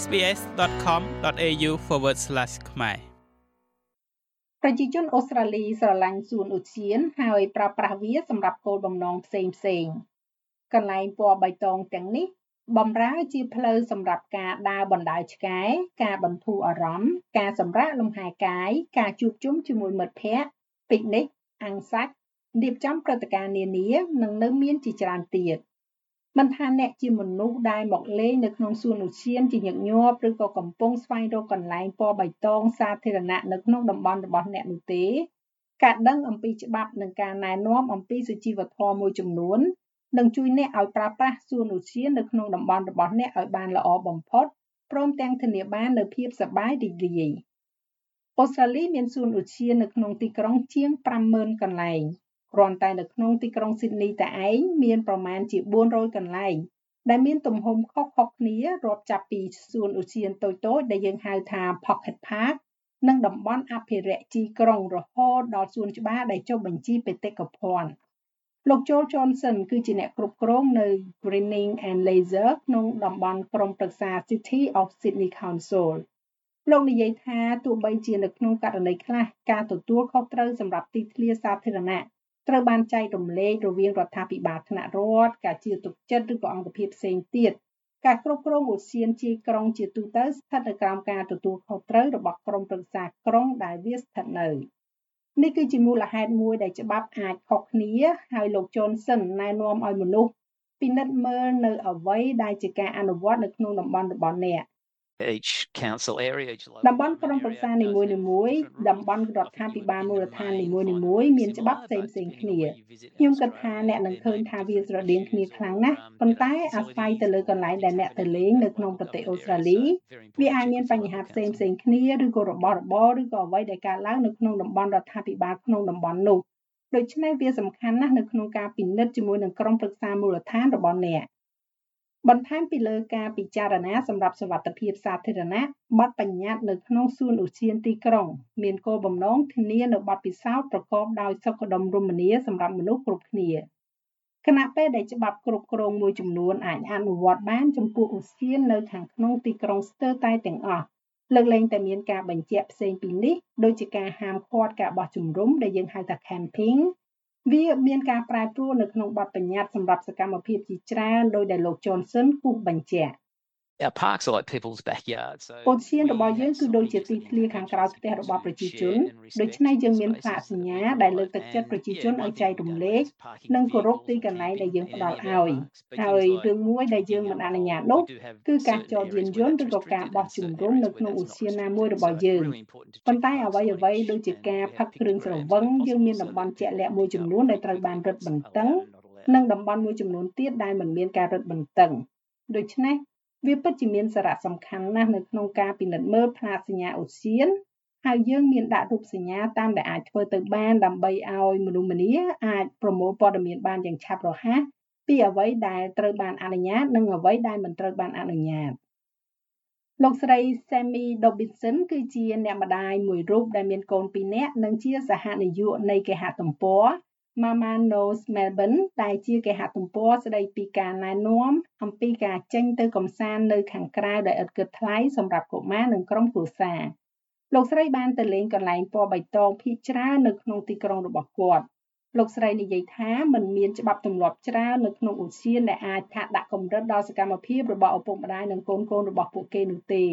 sbs.com.au/ ខ្មែរប្រជាជនអូស្ត្រាលីស្រឡាញ់សួនឧទ្យាន ហើយប្រើប្រាស់វាសម្រាប់គោលបំណងផ្សេងផ្សេងកន្លែងពណ៌បៃតងទាំងនេះបំរើជាផ្លូវសម្រាប់ការដើរបណ្ដើរឆ្កែការបន្ធូរអារម្មណ៍ការសម្រាកលំហែកាយការជួបជុំជាមួយមិត្តភ័ក្តិពិកនិចអាំងសាច់រៀបចំព្រឹត្តិការណ៍នានា និងនៅមានជាច្រើនទៀត មិនថាអ្នកជាមនុស្សដែលមកលេងនៅក្នុងសួនឧទ្យានជាញឹកញាប់ឬក៏កំពុងស្វែងរកកន្លែងពណ៌បៃតងសាធារណៈនៅក្នុងតំបន់របស់អ្នកនោះទេការដឹងអំពីច្បាប់និងការណែនាំអំពីសុជីវធម៌មួយចំនួននឹងជួយអ្នកឲ្យប្រើប្រាស់សួនឧទ្យាននៅក្នុងតំបន់របស់អ្នកឲ្យបានល្អបំផុតព្រមទាំងធានាបាននូវភាពសប្បាយរីករាយអូស្ត្រាលីមានសួនឧទ្យាននៅក្នុងទីក្រុងជាង50000កន្លែង គ្រាន់តែនៅក្នុងទីក្រុងស៊ីដនីតែឯងមានប្រមាណជា400កន្លែងដែលមានទំហំខុសៗគ្នារាប់ចាប់ពីសួនឧទ្យានតូចៗដែលយើងហៅថា Pocket Park និងតំបន់អភិរក្សជីក្រុងរហូតដល់សួនច្បារដែលចុះបញ្ជីបេតិកភណ្ឌលោក Joel Johnson គឺជាអ្នកគ្រប់គ្រងនៅ Greening and Laser ក្នុងតំបន់ក្រុមប្រឹក្សា City of Sydney Council លោកនិយាយថាទោះបីជានៅក្នុងករណីខ្លះការទទួលខុសត្រូវសម្រាប់ទីធ្លាសាធារណៈ ត្រូវបានចែករំលែករវាងរដ្ឋាភិបាលថ្នាក់រដ្ឋការជឿទុកចិត្តឬក៏អង្គភាពផ្សេងទៀតការគ្រប់គ្រងឧស្សាហជាក្រុងជាទូទៅស្ថិតនៅក្រោមការទទួលខុសត្រូវរបស់ក្រមប្រឹក្សាក្រុងដែលវាស្ថិតនៅនេះគឺជាមូលហេតុមួយដែលច្បាប់អាចខុសគ្នា ហើយលោកជូនសិនណែនាំឲ្យមនុស្សពិនិត្យមើលនៅអ្វីដែលជាការអនុវត្តនៅក្នុងតំបន់របស់អ្នក each council area តំបន់ក្រុមប្រឹក្សានីមួយៗតំបន់រដ្ឋាភិបាលមូលដ្ឋាននីមួយៗមានច្បាប់ផ្សេងផ្សេងគ្នាខ្ញុំគិតថាអ្នកនឹងឃើញថាវាស្រដៀងគ្នាខ្លាំងណាស់ប៉ុន្តែអាស្រ័យទៅលើកន្លែងដែលអ្នកទៅលេងនៅក្នុងប្រទេសអូស្ត្រាលីវាអាចមានបញ្ហាផ្សេងផ្សេងគ្នាឬក៏របស់របរឬក៏អ្វីដែលកើតឡើងនៅក្នុងតំបន់រដ្ឋាភិបាលក្នុងតំបន់នោះដូច្នេះវាសំខាន់ណាស់នៅក្នុងការពិនិត្យជាមួយនឹងក្រុមប្រឹក្សាមូលដ្ឋានរបស់អ្នក បន្ថែមពីលើការពិចារណាសម្រាប់សវត្ថិភាពសាធារណៈបទបញ្ញត្តិនៅក្នុងសួនឧទ្យានទីក្រុង មានគោលបំណងធានានូវបទពិសោធន៍ប្រកបដោយសុខដុមរមនាសម្រាប់មនុស្សគ្រប់គ្នាគណៈពេលដែលច្បាប់គ្រប់គ្រងមួយចំនួនអាចអនុវត្តបានចំពោះឧទ្យាននៅខាងក្នុងទីក្រុងស្ទើរតែទាំងអស់លើកលែងតែមានការបញ្ជាក់ផ្សេងពីនេះដូចជាការហាមឃាត់ការបោះជំរំដែលយើងហៅថា camping វាមានការប្រែប្រួលនៅក្នុងបទបញ្ញត្តិសម្រាប់សកម្មភាពជាច្រើនដោយដែលលោក Johnson គូសបញ្ជាក់ our parks are like people's backyard so ឧទ្យានរបស់យើងគឺដូចជាទីធ្លាខាងក្រៅផ្ទះរបស់ប្រជាជនដូច្នេះយើងមានផ្លាកសញ្ញាដែលលើកទឹកចិត្តប្រជាជនឲ្យចែករំលែកនិងគោរពទីកន្លែងដែលយើងផ្ដល់ឲ្យហើយរឿងមួយដែលយើងមិនអនុញ្ញាតនោះគឺការចតយានយន្តឬក៏ការបោះជំរំនៅក្នុងឧទ្យានណាមួយរបស់យើងប៉ុន្តែអ្វីអ្វីដូចជាការផឹកគ្រឿងស្រវឹងយើងមានតំបន់ជាក់លាក់មួយចំនួនដែលត្រូវបានរឹតបន្តឹងនិងតំបន់មួយចំនួនទៀតដែលមិនមានការរឹតបន្តឹងដូច្នេះ វាពិតជាមានសារៈសំខាន់ណាស់នៅក្នុងការពិនិត្យមើលផ្លាកសញ្ញាអូសៀនហើយយើងមានដាក់រូបសញ្ញាតាមដែលអាចធ្វើទៅបានដើម្បីឲ្យមនុស្សម្នាអាចប្រមូលព័ត៌មានបានយ៉ាងឆាប់រហ័សពីអ្វីដែលត្រូវបានអនុញ្ញាតនិងអ្វីដែលមិនត្រូវបានអនុញ្ញាតលោកស្រី Sammy Dobinson គឺជាអ្នកម្ដាយមួយរូបដែលមានកូន2នាក់និងជាសហនាយកនៃគេហទំព័រ Mama Knows Melbourne ដែលជាគេហទំព័រស្ដីពីការណែនាំអំពីការចេញទៅកំសាន្តនៅខាងក្រៅដែលឥតគិតថ្លៃសម្រាប់កុមារនិងក្រុមគ្រួសារលោកស្រីបានទៅលេងកន្លែងពណ៌បៃតងភាគច្រើននៅក្នុងទីក្រុងរបស់គាត់លោកស្រីនិយាយថាมันមានច្បាប់ទម្លាប់ច្រើននៅក្នុងឧស្សាហដែលអាចថាដាក់កម្រិតដល់សកម្មភាពរបស់ឪពុកម្ដាយនិងកូនកូនរបស់ពួកគេនោះទេ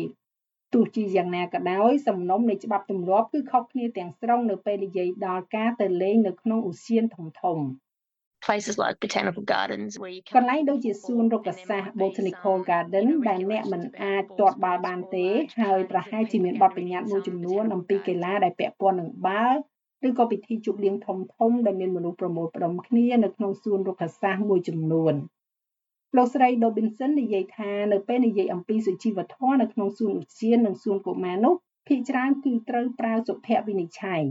ទោះជាយ៉ាងណាក៏ដោយសំណុំនៃច្បាប់ទម្លាប់គឺខុសគ្នាទាំងស្រុងនៅពេលនិយាយដល់ការទៅលេងនៅក្នុងឧទ្យានធំធំ places like botanical gardens where you កន្លែងដូចជាសួនរុក្ខសាស្ត្រ botanical garden ដែលអ្នកមិនអាចទាត់បាល់បានទេ ហើយប្រហែលជាមានបទបញ្ញត្តិមួយចំនួនអំពីកីឡាដែលពាក់ព័ន្ធនឹងបាល់ឬក៏ពិធីជប់លៀងធំធំដែលមានមនុស្សប្រមូលផ្ដុំគ្នានៅក្នុងសួនរុក្ខសាស្ត្រមួយចំនួន។ លោកស្រី Dobinson និយាយថានៅពេលនិយាយអំពីសុជីវធម៌នៅក្នុងសួនឧទ្យាននិងសួនកុមារនោះភាគច្រើនគឺត្រូវប្រើសុភវិនិច្ឆ័យ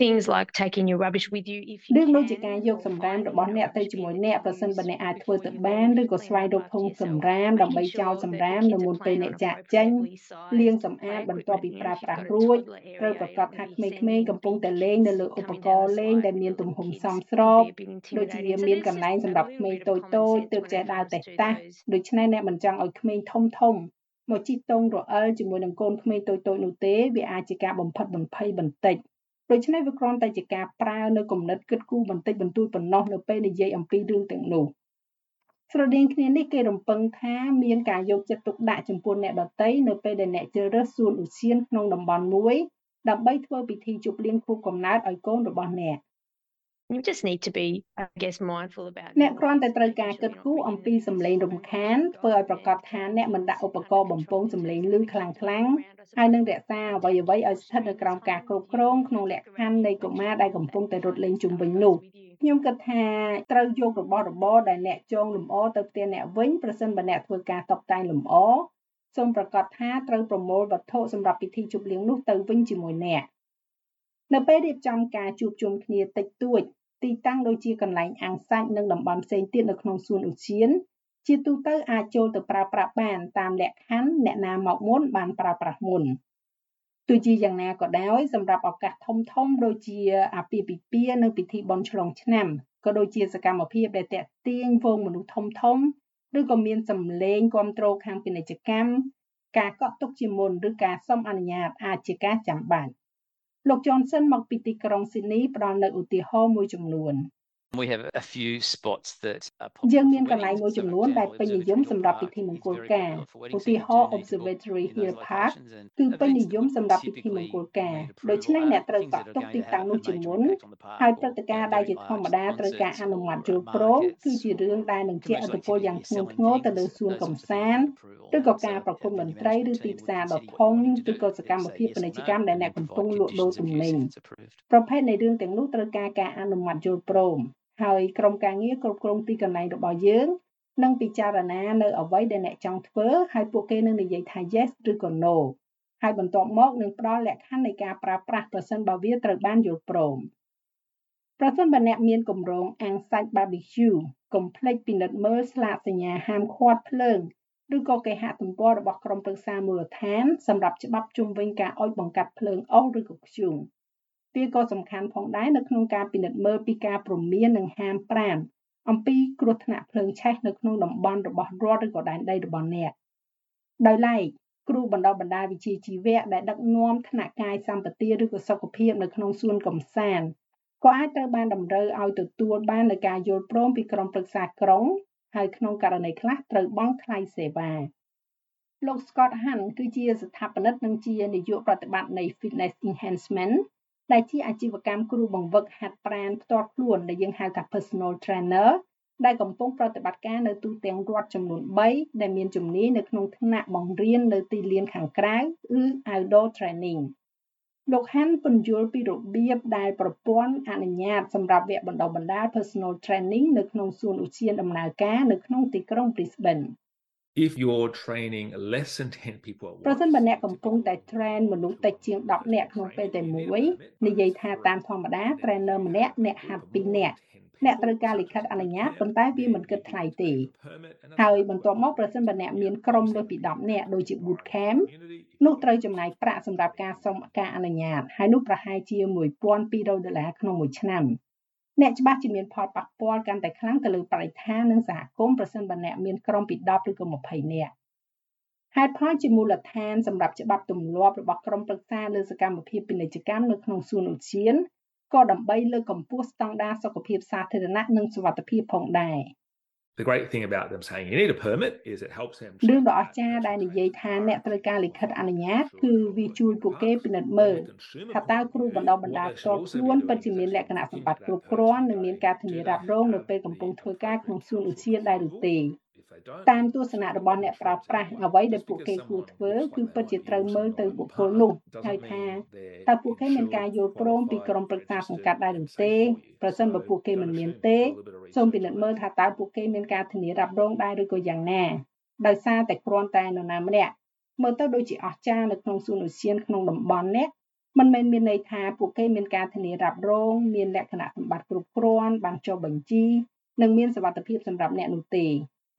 things like taking your rubbish with you if you ដូចដូចជាការយកសម្រាមរបស់អ្នកទៅជាមួយអ្នកប្រសិនបើអ្នកអាចធ្វើទៅបានឬក៏ស្វែងរកធុងសម្រាមដើម្បីចោលសម្រាមនៅមុនពេលអ្នកចាក់ចេញលាងសម្អាតបន្ទាប់ពីប្រើប្រាស់រួចត្រូវប្រកាសថាក្មេងៗកំពុងតែលេងនៅលើឧបករណ៍លេងដែលមានទំហំសមស្របដូចជាមានកន្លែងសម្រាប់ក្មេងតូចតូចទើបចេះដើរតេះតាស់ដូច្នេះអ្នកមិនចង់ឲ្យក្មេងធំធំមកជីកតងរអិលជាមួយនឹងកូនក្មេងតូចៗនោះទេវាអាចជាការបំផិតបំភ័យបន្តិច ដូច្នេះវាគ្រាន់តែជាការប្រើនៅគំនិតគិតគូរបន្តិចបន្តួចប៉ុណ្ណោះនៅពេលនិយាយអំពីរឿងទាំងនោះស្រដៀងគ្នានេះគេរំពឹងថាមានការយកចិត្តទុកដាក់ចំពោះអ្នកដទៃនៅពេលដែលអ្នកជ្រើសរើសសួនឧទ្យានក្នុងតំបន់មួយដើម្បីធ្វើពិធីជប់លៀងខួបកំណើតឲ្យកូនរបស់អ្នក You just need to be, I guess, mindful about អ្នកគ្រាន់តែត្រូវការគិតគូរអំពីសំឡេងរំខានធ្វើឲ្យប្រកាសថាអ្នកមិនដាក់ឧបករណ៍បំពងសំឡេងឮខ្លាំងខ្លាំងហើយនឹងរក្សាអ្វីអ្វីឲ្យស្ថិតនៅក្រោមការគ្រប់គ្រងក្នុងលក្ខខណ្ឌនៃកុមារដែលកំពុងតែរត់លេងជុំវិញនោះខ្ញុំគិតថាត្រូវយករបស់របរដែលអ្នកចងលម្អទៅផ្ទះអ្នកវិញប្រសិនបើអ្នកធ្វើការតុបតែងលម្អសូមប្រកាសថាត្រូវប្រមូលវត្ថុសម្រាប់ពិធីជប់លៀងនោះទៅវិញជាមួយអ្នកនៅពេលរៀបចំការជួបជុំគ្នាតិចតួច ទីតាំងដូចជាកន្លែងអាំងសាច់និងតំបន់ផ្សេងទៀតនៅក្នុងសួនឧទ្យាន ជាទូទៅអាចចូលទៅប្រើប្រាស់បានតាមលក្ខខណ្ឌអ្នកណាមកមុនបានប្រើប្រាស់មុនទោះជាយ៉ាងណាក៏ដោយសម្រាប់ឱកាសធំធំដូចជាអាពាហ៍ពិពាហ៍និងពិធីបុណ្យឆ្លងឆ្នាំក៏ដូចជាសកម្មភាពដែលតាក់ទាញវងមនុស្សធំធំឬក៏មានសម្លេងគ្រប់គ្រងខាងពាណិជ្ជកម្មការកក់ទុកជាមុនឬការសុំអនុញ្ញាតអាចជាការចាំបាច់ លោក Johnson មកពីទីក្រុង Sydney ផ្ដល់នូវឧទាហរណ៍មួយចំនួន We have a few spots that are យើងមានកន្លែងមួយចំនួនដែលពេញនិយមសម្រាប់ពិធីមង្គលការឧទាហរណ៍ Observatory Hill Park គឺពេញនិយមសម្រាប់ពិធីមង្គលការដូច្នេះអ្នកត្រូវកក់ទុកទីតាំងនោះជាមុនហើយព្រឹត្តិការណ៍ដែលជាធម្មតាត្រូវការអនុម័តយល់ព្រមគឺជារឿងដែលនឹងជះឥទ្ធិពលយ៉ាងធ្ងន់ធ្ងរទៅលើសួនកំសាន្តឬក៏ការប្រគំតន្ត្រីឬទីផ្សារដ៏ធំឬក៏សកម្មភាពពាណិជ្ជកម្មដែលអ្នកកំពុងលក់ដូរទំនិញប្រភេទនៃរឿងទាំងនោះត្រូវការការអនុម័តយល់ព្រម ហើយក្រុមការងារគ្រប់គ្រងទីកន្លែងរបស់យើងនឹងពិចារណានៅអ្វីដែលអ្នកចង់ធ្វើហើយពួកគេនឹងនិយាយថា yes ឬក៏ no ហើយបន្ទាប់មកនឹងផ្ដល់លក្ខខណ្ឌនៃការប្រើប្រាស់ប្រសិនបើវាត្រូវបានយល់ព្រមប្រសិនបើអ្នកមានគម្រោងអាំងសាច់ barbecue កុំភ្លេចពិនិត្យមើលស្លាកសញ្ញាហាមឃាត់ភ្លើងឬក៏គេហទំព័ររបស់ក្រុមប្រឹក្សាមូលដ្ឋានសម្រាប់ច្បាប់ជុំវិញការអុជបង្កាត់ភ្លើងអុសឬក៏ខ្ជុង វាក៏សំខាន់ផងដែរនៅក្នុងការពិនិត្យមើលពីការព្រមាននិងហាមប្រាមអំពីគ្រោះថ្នាក់ភ្លើងឆេះនៅក្នុងតំបន់របស់រដ្ឋឬក៏ដែនដីរបស់អ្នកដោយឡែកគ្រូបណ្ដុះបណ្ដាលវិជ្ជាជីវៈដែលដឹកនាំថ្នាក់កាយសម្បទាឬក៏សុខភាពនៅក្នុងសួនកំសាន្តក៏អាចត្រូវបានតម្រូវឲ្យទទួលបាននូវការយល់ព្រមពីក្រុមប្រឹក្សាក្រុងហើយក្នុងករណីខ្លះត្រូវបង់ថ្លៃសេវាលោក Scott Hunt គឺជាស្ថាបនិកនិងជានាយកប្រតិបត្តិនៃ Fitness Enhancement ដែលជាអាជីវកម្មគ្រូបង្វឹកហាត់ប្រាណផ្ទាល់ខ្លួនដែលយើងហៅថា personal trainer ដែលកំពុងប្រតិបត្តិការនៅទូទាំងរដ្ឋចំនួន3ដែលមានជំនាញនៅក្នុងថ្នាក់បង្រៀននៅទីលានខាងក្រៅឬ outdoor training លោកហាន់ពន្យល់ពីរបៀបដែលប្រព័ន្ធអនុញ្ញាតសម្រាប់វគ្គបណ្ដុះបណ្ដាល personal training នៅក្នុងសួនឧទ្យានដំណើរការនៅក្នុងទីក្រុង Brisbane if you're training less than 10 people ប្រសិនបើអ្នកកំពុងតែ train មនុស្សតិចជាង10នាក់ក្នុងពេលតែមួយនិយាយថាតាមធម្មតា trainer ម្នាក់អ្នកហាត់2នាក់អ្នកត្រូវការលិខិតអនុញ្ញាតប៉ុន្តែវាមិនគិតថ្លៃទេហើយបន្ទាប់មកប្រសិនបើអ្នកមានក្រុមលើសពី10នាក់ដូចជា boot camp នោះត្រូវចំណាយប្រាក់សម្រាប់ការសុំការអនុញ្ញាតហើយនោះប្រហែលជា1200ដុល្លារក្នុងមួយឆ្នាំ អ្នកច្បាស់ជាមានផលប៉ះពាល់កាន់តែខ្លាំងទៅលើបរិស្ថាននិងសហគមន៍ប្រសិនបើអ្នកមានក្រុមពី10ឬក៏20នាក់ហេតុផលជាមូលដ្ឋានសម្រាប់ច្បាប់ទម្លាប់របស់ក្រុមប្រឹក្សាលើសកម្មភាពពាណិជ្ជកម្មនៅក្នុងសួនឧទ្យានក៏ដើម្បីលើកកម្ពស់ស្តង់ដារសុខភាពសាធារណៈនិងសុវត្ថិភាពផងដែរ The great thing about them saying you need a permit is it helps them រឿងដ៏អស្ចារ្យដែលនិយាយថាអ្នកត្រូវការលិខិតអនុញ្ញាតគឺវាជួយពួកគេពិនិត្យមើលថាតើគ្រូបណ្ដុះបណ្ដាលផ្ទាល់ខ្លួនពិតជាមានលក្ខណៈសម្បត្តិគ្រប់គ្រាន់និងមានការធានារ៉ាប់រងនៅពេលកំពុងធ្វើការក្នុងសួនឧទ្យានដែរឬទេ តាមទស្សនៈរបស់អ្នកប្រើប្រាស់អ្វីដែលពួកគេគួរធ្វើគឺពិតជាត្រូវមើលទៅបុគ្គលនោះហើយថាតើពួកគេមានការយល់ព្រមពីក្រុមប្រឹក្សាសង្កាត់ដែរឬទេប្រសិនបើពួកគេមិនមានទេសូមពិនិត្យមើលថាតើពួកគេមានការធានារ៉ាប់រងដែរឬក៏យ៉ាងណាដោយសារតែគ្រាន់តែនរណាម្នាក់មើលទៅដូចជាអស្ចារ្យនៅក្នុងសួនឧទ្យានក្នុងតំបន់នេះមិនមែនមានន័យថាពួកគេមានការធានារ៉ាប់រងមានលក្ខណៈសម្បត្តិគ្រប់គ្រាន់បានចុះបញ្ជីនិងមានសុវត្ថិភាពសម្រាប់អ្នកនោះទេ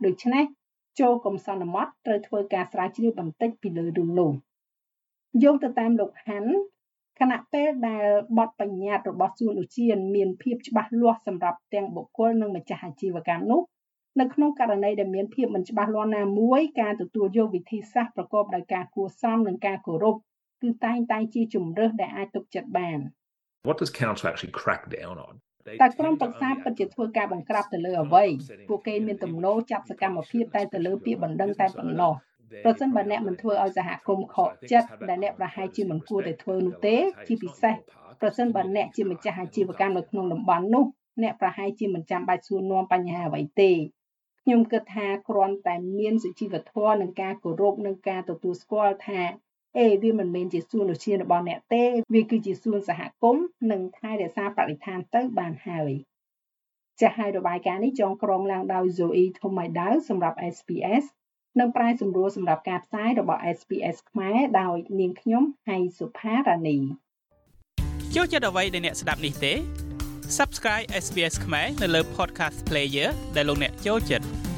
ដូច្នេះចូលកុំសន្មត់ត្រូវធ្វើការស្រាវជ្រាវបន្តិចពីលើរឿងនោះយោងទៅតាមលោកហាន់ខណៈពេលដែលបទបញ្ញត្តិរបស់សួនឧទ្យានមានភាពច្បាស់លាស់សម្រាប់ទាំងបុគ្គលនិងម្ចាស់អាជីវកម្មនោះនៅក្នុងករណីដែលមានភាពមិនច្បាស់លាស់ណាមួយការទទួលយកវិធីសាស្ត្រប្រកបដោយការគួរសមនិងការគោរពគឺតែងតែជាជំរើសដែលអាចទុកចិត្តបាន What does council actually crack down on? តែក្រុមប្រឹក្សាពិតជាធ្វើការបង្ក្រាបទៅលើអ្វីពួកគេមានទំនោរចាប់សកម្មភាពតែទៅលើពាក្យបណ្ដឹងតែប៉ុណ្ណោះប្រសិនបើអ្នកមិនធ្វើឲ្យសហគមន៍ខកចិត្តដែលអ្នកប្រហែលជាមិនគួរតែធ្វើនោះទេជាពិសេសប្រសិនបើអ្នកជាម្ចាស់អាជីវកម្មនៅក្នុងតំបន់នោះអ្នកប្រហែលជាមិនចាំបាច់សួរនាំបញ្ហាអ្វីទេខ្ញុំគិតថាគ្រាន់តែមានសុជីវធម៌និងការគោរពនិងការទទួលស្គាល់ថា អេវាមិនមែនជាសួនឧទ្យានរបស់អ្នកទេវាគឺជាសួនសហគមន៍និងថែរក្សាបរិស្ថានទៅបានហើយចាស់ហើយរបាយការណ៍នេះចងក្រងឡើងដោយ Zoe Thomaydau សម្រាប់ SPS និងប្រាយសម្រួលសម្រាប់ការផ្សាយរបស់ SPS ខ្មែរដោយនាងខ្ញុំហៃសុផារ៉ានីចូលចិត្តអ្វីដែលអ្នកស្ដាប់នេះទេ Subscribe SBS ខ្មែរនៅលើ Podcast Player ដែលលោកអ្នកចូលចិត្ត